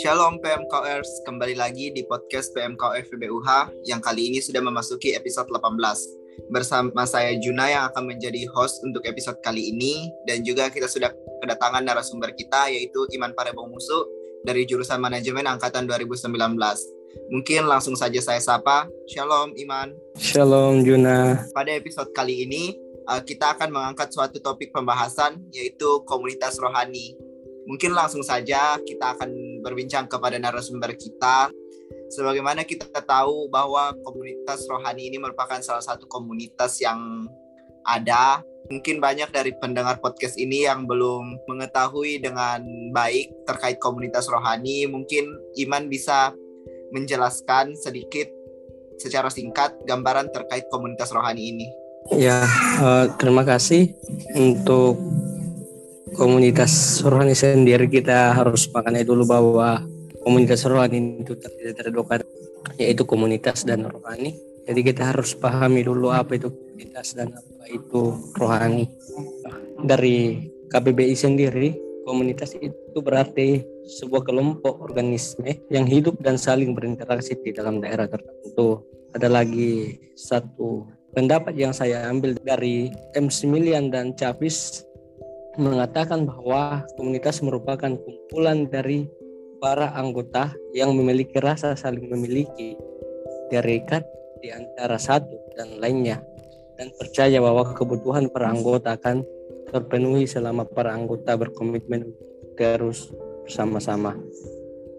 Shalom PMKers, kembali lagi di podcast PMKF FBUH yang kali ini sudah memasuki episode 18. Bersama saya Juna yang akan menjadi host untuk episode kali ini dan juga kita sudah kedatangan narasumber kita yaitu Iman Parebong Musu dari jurusan manajemen angkatan 2019. Mungkin langsung saja saya sapa. Shalom Iman. Shalom Juna. Pada episode kali ini uh, kita akan mengangkat suatu topik pembahasan yaitu komunitas rohani. Mungkin langsung saja kita akan berbincang kepada narasumber kita. Sebagaimana kita tahu bahwa komunitas rohani ini merupakan salah satu komunitas yang ada. Mungkin banyak dari pendengar podcast ini yang belum mengetahui dengan baik terkait komunitas rohani. Mungkin Iman bisa menjelaskan sedikit secara singkat gambaran terkait komunitas rohani ini. Ya, uh, terima kasih. Untuk komunitas rohani sendiri kita harus maknai dulu bahwa komunitas rohani itu tidak terdekat yaitu komunitas dan rohani jadi kita harus pahami dulu apa itu komunitas dan apa itu rohani dari KBBI sendiri komunitas itu berarti sebuah kelompok organisme yang hidup dan saling berinteraksi di dalam daerah tertentu. Ada lagi satu pendapat yang saya ambil dari M. Similian dan Chapis mengatakan bahwa komunitas merupakan kumpulan dari para anggota yang memiliki rasa saling memiliki terikat di antara satu dan lainnya dan percaya bahwa kebutuhan para anggota akan terpenuhi selama para anggota berkomitmen terus bersama-sama.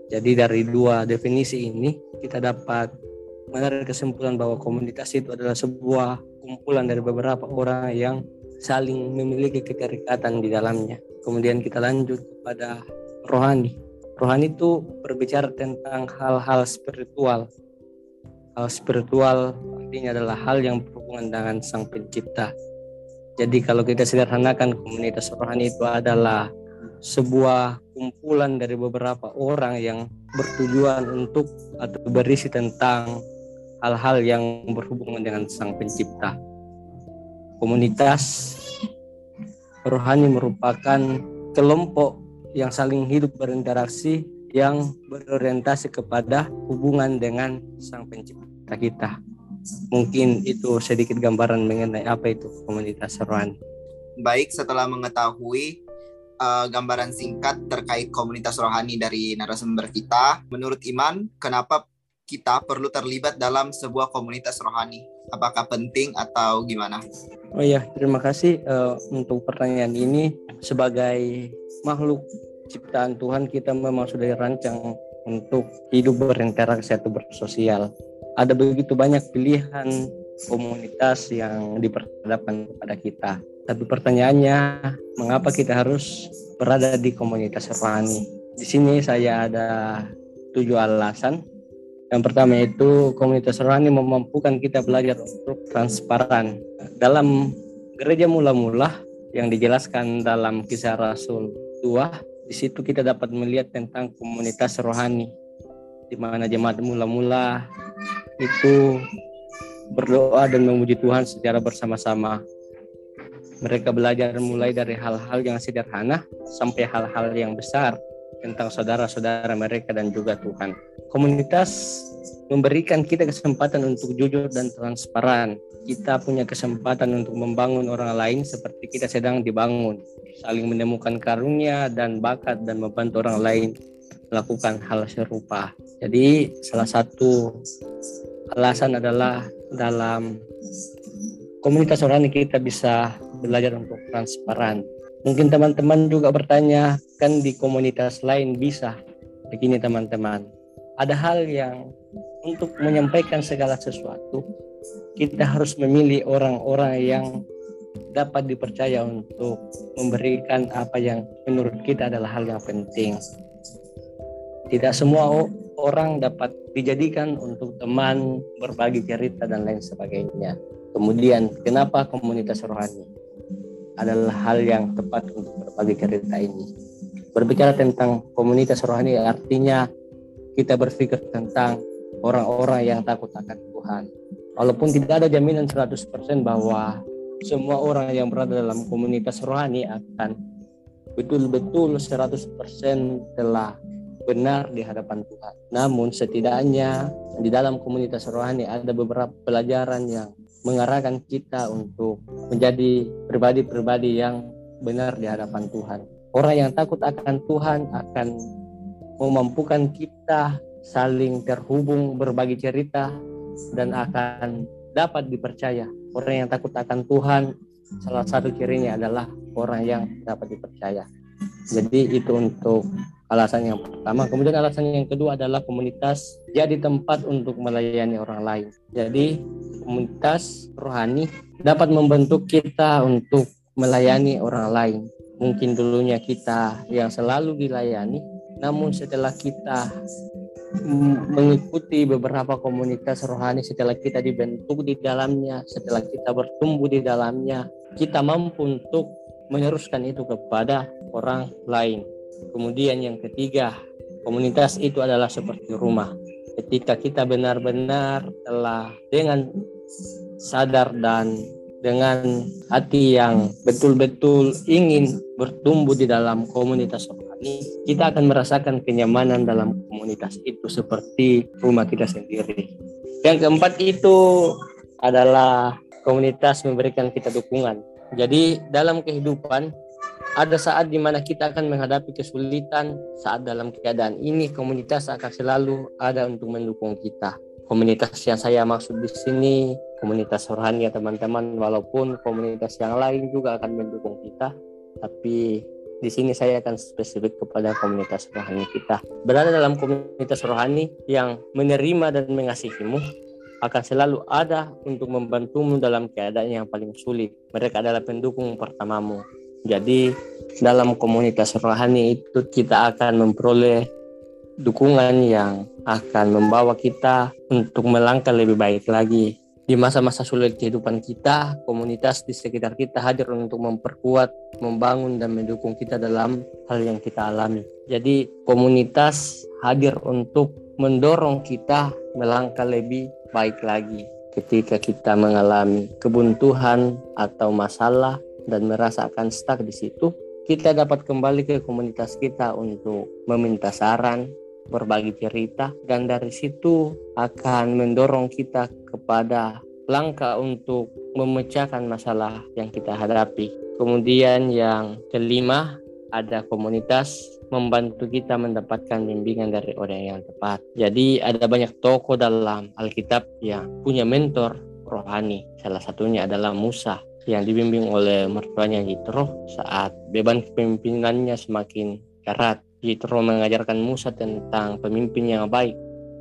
Jadi dari dua definisi ini kita dapat menarik kesimpulan bahwa komunitas itu adalah sebuah kumpulan dari beberapa orang yang saling memiliki keterikatan di dalamnya. Kemudian kita lanjut kepada rohani. Rohani itu berbicara tentang hal-hal spiritual. Hal spiritual artinya adalah hal yang berhubungan dengan Sang Pencipta. Jadi kalau kita sederhanakan komunitas rohani itu adalah sebuah kumpulan dari beberapa orang yang bertujuan untuk atau berisi tentang hal-hal yang berhubungan dengan Sang Pencipta komunitas rohani merupakan kelompok yang saling hidup berinteraksi yang berorientasi kepada hubungan dengan sang pencipta kita. Mungkin itu sedikit gambaran mengenai apa itu komunitas rohani. Baik, setelah mengetahui uh, gambaran singkat terkait komunitas rohani dari narasumber kita, menurut Iman, kenapa kita perlu terlibat dalam sebuah komunitas rohani? Apakah penting atau gimana? Oh iya, terima kasih uh, untuk pertanyaan ini. Sebagai makhluk ciptaan Tuhan, kita memang sudah dirancang untuk hidup berinteraksi atau bersosial. Ada begitu banyak pilihan komunitas yang diperhadapkan kepada kita. Tapi pertanyaannya, mengapa kita harus berada di komunitas rohani? Di sini saya ada tujuh alasan yang pertama itu komunitas rohani memampukan kita belajar untuk transparan. Dalam gereja mula-mula yang dijelaskan dalam kisah Rasul 2, di situ kita dapat melihat tentang komunitas rohani di mana jemaat mula-mula itu berdoa dan memuji Tuhan secara bersama-sama. Mereka belajar mulai dari hal-hal yang sederhana sampai hal-hal yang besar tentang saudara-saudara mereka dan juga Tuhan. Komunitas memberikan kita kesempatan untuk jujur dan transparan. Kita punya kesempatan untuk membangun orang lain seperti kita sedang dibangun, saling menemukan karunia dan bakat dan membantu orang lain melakukan hal serupa. Jadi salah satu alasan adalah dalam komunitas orang ini kita bisa belajar untuk transparan Mungkin teman-teman juga bertanya, kan di komunitas lain bisa. Begini teman-teman, ada hal yang untuk menyampaikan segala sesuatu, kita harus memilih orang-orang yang dapat dipercaya untuk memberikan apa yang menurut kita adalah hal yang penting. Tidak semua orang dapat dijadikan untuk teman, berbagi cerita dan lain sebagainya. Kemudian, kenapa komunitas rohani? Adalah hal yang tepat untuk berbagi cerita ini. Berbicara tentang komunitas rohani artinya kita berpikir tentang orang-orang yang takut akan Tuhan. Walaupun tidak ada jaminan 100% bahwa semua orang yang berada dalam komunitas rohani akan betul-betul 100% telah benar di hadapan Tuhan. Namun setidaknya di dalam komunitas rohani ada beberapa pelajaran yang mengarahkan kita untuk menjadi pribadi-pribadi yang benar di hadapan Tuhan. Orang yang takut akan Tuhan akan memampukan kita saling terhubung berbagi cerita dan akan dapat dipercaya. Orang yang takut akan Tuhan salah satu cirinya adalah orang yang dapat dipercaya. Jadi itu untuk alasan yang pertama. Kemudian alasan yang kedua adalah komunitas jadi tempat untuk melayani orang lain. Jadi komunitas rohani dapat membentuk kita untuk melayani orang lain. Mungkin dulunya kita yang selalu dilayani, namun setelah kita mengikuti beberapa komunitas rohani setelah kita dibentuk di dalamnya, setelah kita bertumbuh di dalamnya, kita mampu untuk meneruskan itu kepada orang lain. Kemudian yang ketiga, komunitas itu adalah seperti rumah. Ketika kita benar-benar telah dengan sadar dan dengan hati yang betul-betul ingin bertumbuh di dalam komunitas rohani, kita akan merasakan kenyamanan dalam komunitas itu seperti rumah kita sendiri. Yang keempat itu adalah komunitas memberikan kita dukungan. Jadi dalam kehidupan ada saat di mana kita akan menghadapi kesulitan saat dalam keadaan ini komunitas akan selalu ada untuk mendukung kita. Komunitas yang saya maksud di sini komunitas rohani ya teman-teman walaupun komunitas yang lain juga akan mendukung kita tapi di sini saya akan spesifik kepada komunitas rohani kita. Berada dalam komunitas rohani yang menerima dan mengasihimu akan selalu ada untuk membantumu dalam keadaan yang paling sulit. Mereka adalah pendukung pertamamu jadi dalam komunitas rohani itu kita akan memperoleh dukungan yang akan membawa kita untuk melangkah lebih baik lagi. Di masa-masa sulit kehidupan kita, komunitas di sekitar kita hadir untuk memperkuat, membangun, dan mendukung kita dalam hal yang kita alami. Jadi, komunitas hadir untuk mendorong kita melangkah lebih baik lagi ketika kita mengalami kebuntuan atau masalah dan merasakan stuck di situ, kita dapat kembali ke komunitas kita untuk meminta saran, berbagi cerita dan dari situ akan mendorong kita kepada langkah untuk memecahkan masalah yang kita hadapi. Kemudian yang kelima ada komunitas membantu kita mendapatkan bimbingan dari orang yang tepat. Jadi ada banyak tokoh dalam Alkitab yang punya mentor rohani. Salah satunya adalah Musa yang dibimbing oleh mertuanya Yitro saat beban kepemimpinannya semakin berat. Yitro mengajarkan Musa tentang pemimpin yang baik.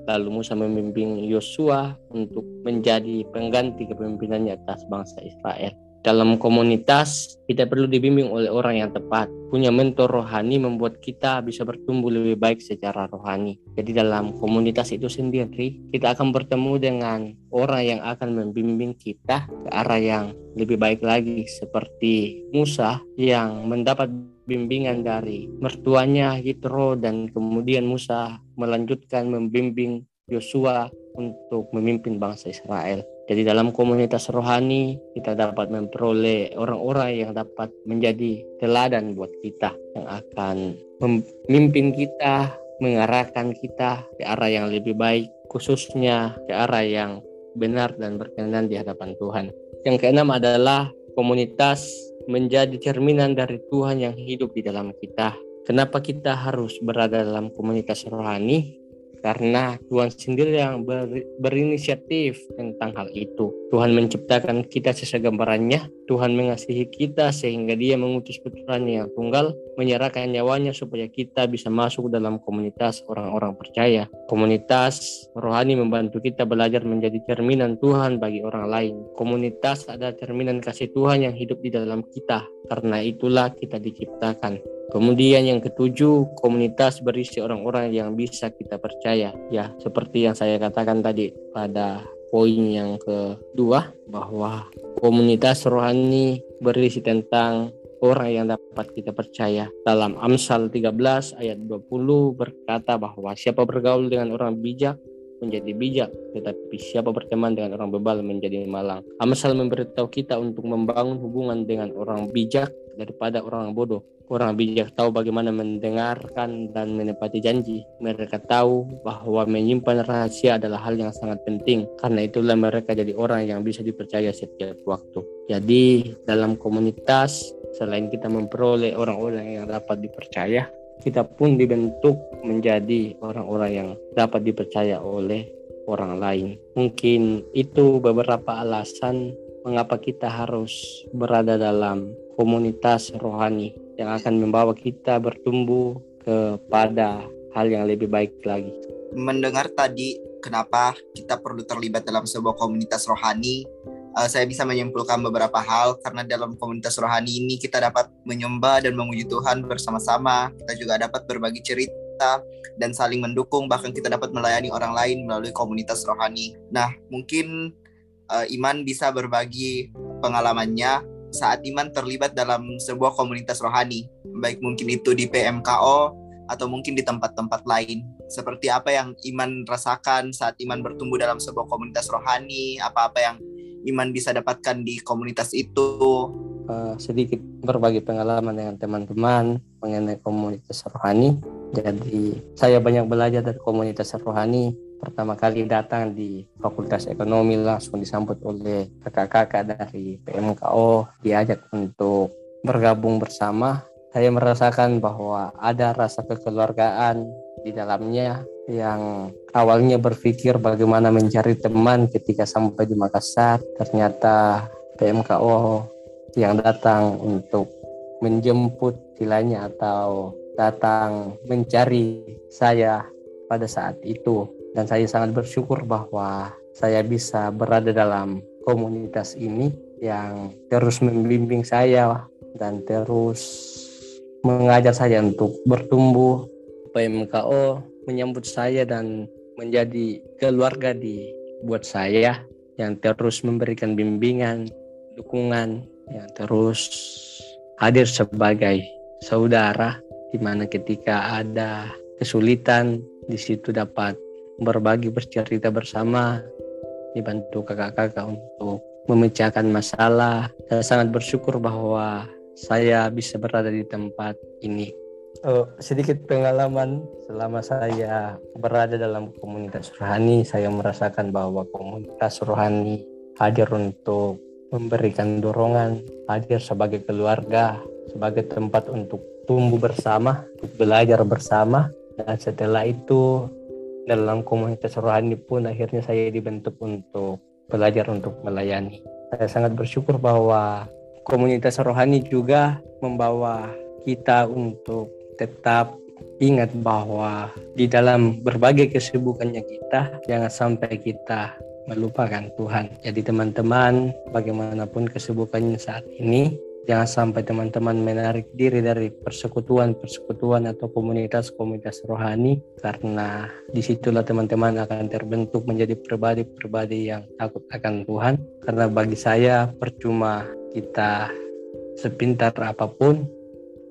Lalu Musa membimbing Yosua untuk menjadi pengganti kepemimpinannya atas bangsa Israel. Dalam komunitas, kita perlu dibimbing oleh orang yang tepat. Punya mentor rohani membuat kita bisa bertumbuh lebih baik secara rohani. Jadi dalam komunitas itu sendiri, kita akan bertemu dengan orang yang akan membimbing kita ke arah yang lebih baik lagi. Seperti Musa yang mendapat bimbingan dari mertuanya Yitro dan kemudian Musa melanjutkan membimbing Yosua untuk memimpin bangsa Israel. Jadi dalam komunitas rohani kita dapat memperoleh orang-orang yang dapat menjadi teladan buat kita yang akan memimpin kita, mengarahkan kita ke arah yang lebih baik, khususnya ke arah yang benar dan berkenan di hadapan Tuhan. Yang keenam adalah komunitas menjadi cerminan dari Tuhan yang hidup di dalam kita. Kenapa kita harus berada dalam komunitas rohani? Karena Tuhan sendiri yang ber, berinisiatif tentang hal itu. Tuhan menciptakan kita sesuai gambarannya, Tuhan mengasihi kita sehingga dia mengutus putranya yang tunggal, menyerahkan nyawanya supaya kita bisa masuk dalam komunitas orang-orang percaya. Komunitas rohani membantu kita belajar menjadi cerminan Tuhan bagi orang lain. Komunitas adalah cerminan kasih Tuhan yang hidup di dalam kita. Karena itulah kita diciptakan. Kemudian yang ketujuh, komunitas berisi orang-orang yang bisa kita percaya. Ya, seperti yang saya katakan tadi pada poin yang kedua bahwa komunitas rohani berisi tentang orang yang dapat kita percaya. Dalam Amsal 13 ayat 20 berkata bahwa siapa bergaul dengan orang bijak menjadi bijak, tetapi siapa berteman dengan orang bebal menjadi malang. Amsal memberitahu kita untuk membangun hubungan dengan orang bijak daripada orang bodoh. Orang bijak tahu bagaimana mendengarkan dan menepati janji. Mereka tahu bahwa menyimpan rahasia adalah hal yang sangat penting. Karena itulah mereka jadi orang yang bisa dipercaya setiap waktu. Jadi dalam komunitas, selain kita memperoleh orang-orang yang dapat dipercaya, kita pun dibentuk menjadi orang-orang yang dapat dipercaya oleh orang lain. Mungkin itu beberapa alasan mengapa kita harus berada dalam komunitas rohani yang akan membawa kita bertumbuh kepada hal yang lebih baik lagi. Mendengar tadi kenapa kita perlu terlibat dalam sebuah komunitas rohani, uh, saya bisa menyimpulkan beberapa hal karena dalam komunitas rohani ini kita dapat menyembah dan memuji Tuhan bersama-sama. Kita juga dapat berbagi cerita dan saling mendukung bahkan kita dapat melayani orang lain melalui komunitas rohani. Nah, mungkin uh, Iman bisa berbagi pengalamannya saat Iman terlibat dalam sebuah komunitas rohani, baik mungkin itu di PMKO atau mungkin di tempat-tempat lain. Seperti apa yang Iman rasakan saat Iman bertumbuh dalam sebuah komunitas rohani, apa-apa yang Iman bisa dapatkan di komunitas itu. Uh, sedikit berbagi pengalaman dengan teman-teman mengenai komunitas rohani. Jadi saya banyak belajar dari komunitas rohani pertama kali datang di Fakultas Ekonomi langsung disambut oleh kakak-kakak dari PMKO diajak untuk bergabung bersama saya merasakan bahwa ada rasa kekeluargaan di dalamnya yang awalnya berpikir bagaimana mencari teman ketika sampai di Makassar. Ternyata PMKO yang datang untuk menjemput tilanya atau datang mencari saya pada saat itu. Dan saya sangat bersyukur bahwa saya bisa berada dalam komunitas ini yang terus membimbing saya dan terus mengajar saya untuk bertumbuh PMKO menyambut saya dan menjadi keluarga di buat saya yang terus memberikan bimbingan, dukungan, yang terus hadir sebagai saudara di mana ketika ada kesulitan di situ dapat berbagi bercerita bersama dibantu kakak-kakak untuk memecahkan masalah. Saya sangat bersyukur bahwa saya bisa berada di tempat ini oh, sedikit pengalaman selama saya berada dalam komunitas rohani saya merasakan bahwa komunitas rohani hadir untuk memberikan dorongan hadir sebagai keluarga sebagai tempat untuk tumbuh bersama untuk belajar bersama dan setelah itu dalam komunitas rohani pun akhirnya saya dibentuk untuk belajar untuk melayani. Saya sangat bersyukur bahwa komunitas rohani juga membawa kita untuk tetap ingat bahwa di dalam berbagai kesibukannya kita jangan sampai kita melupakan Tuhan. Jadi teman-teman bagaimanapun kesibukannya saat ini Jangan sampai teman-teman menarik diri dari persekutuan-persekutuan atau komunitas-komunitas rohani karena di situlah teman-teman akan terbentuk menjadi pribadi-pribadi yang takut akan Tuhan. Karena bagi saya percuma kita sepintar apa pun,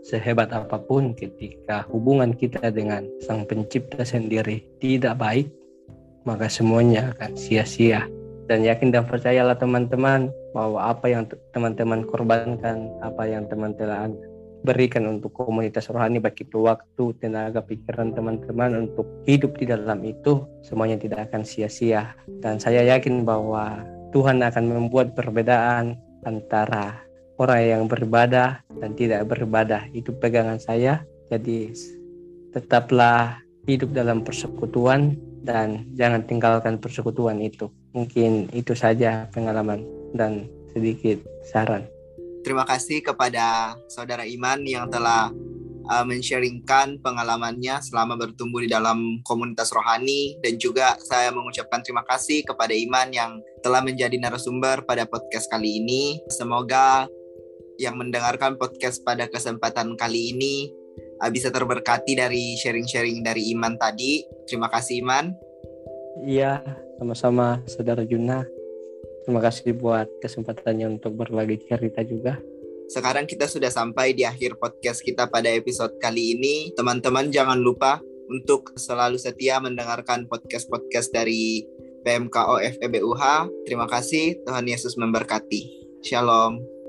sehebat apa pun ketika hubungan kita dengan Sang Pencipta sendiri tidak baik, maka semuanya akan sia-sia. Dan yakin dan percayalah teman-teman bahwa apa yang teman-teman korbankan, apa yang teman-teman berikan untuk komunitas rohani baik itu waktu, tenaga, pikiran teman-teman untuk hidup di dalam itu semuanya tidak akan sia-sia. Dan saya yakin bahwa Tuhan akan membuat perbedaan antara orang yang beribadah dan tidak beribadah itu pegangan saya jadi tetaplah hidup dalam persekutuan dan jangan tinggalkan persekutuan itu. Mungkin itu saja pengalaman dan sedikit saran. Terima kasih kepada saudara Iman yang telah uh, men-sharingkan pengalamannya selama bertumbuh di dalam komunitas rohani dan juga saya mengucapkan terima kasih kepada Iman yang telah menjadi narasumber pada podcast kali ini. Semoga yang mendengarkan podcast pada kesempatan kali ini uh, bisa terberkati dari sharing-sharing dari Iman tadi. Terima kasih Iman. Iya, sama-sama Saudara Juna. Terima kasih buat kesempatannya untuk berbagi cerita juga. Sekarang kita sudah sampai di akhir podcast kita pada episode kali ini. Teman-teman jangan lupa untuk selalu setia mendengarkan podcast-podcast dari PMKO FEBUH. Terima kasih, Tuhan Yesus memberkati. Shalom.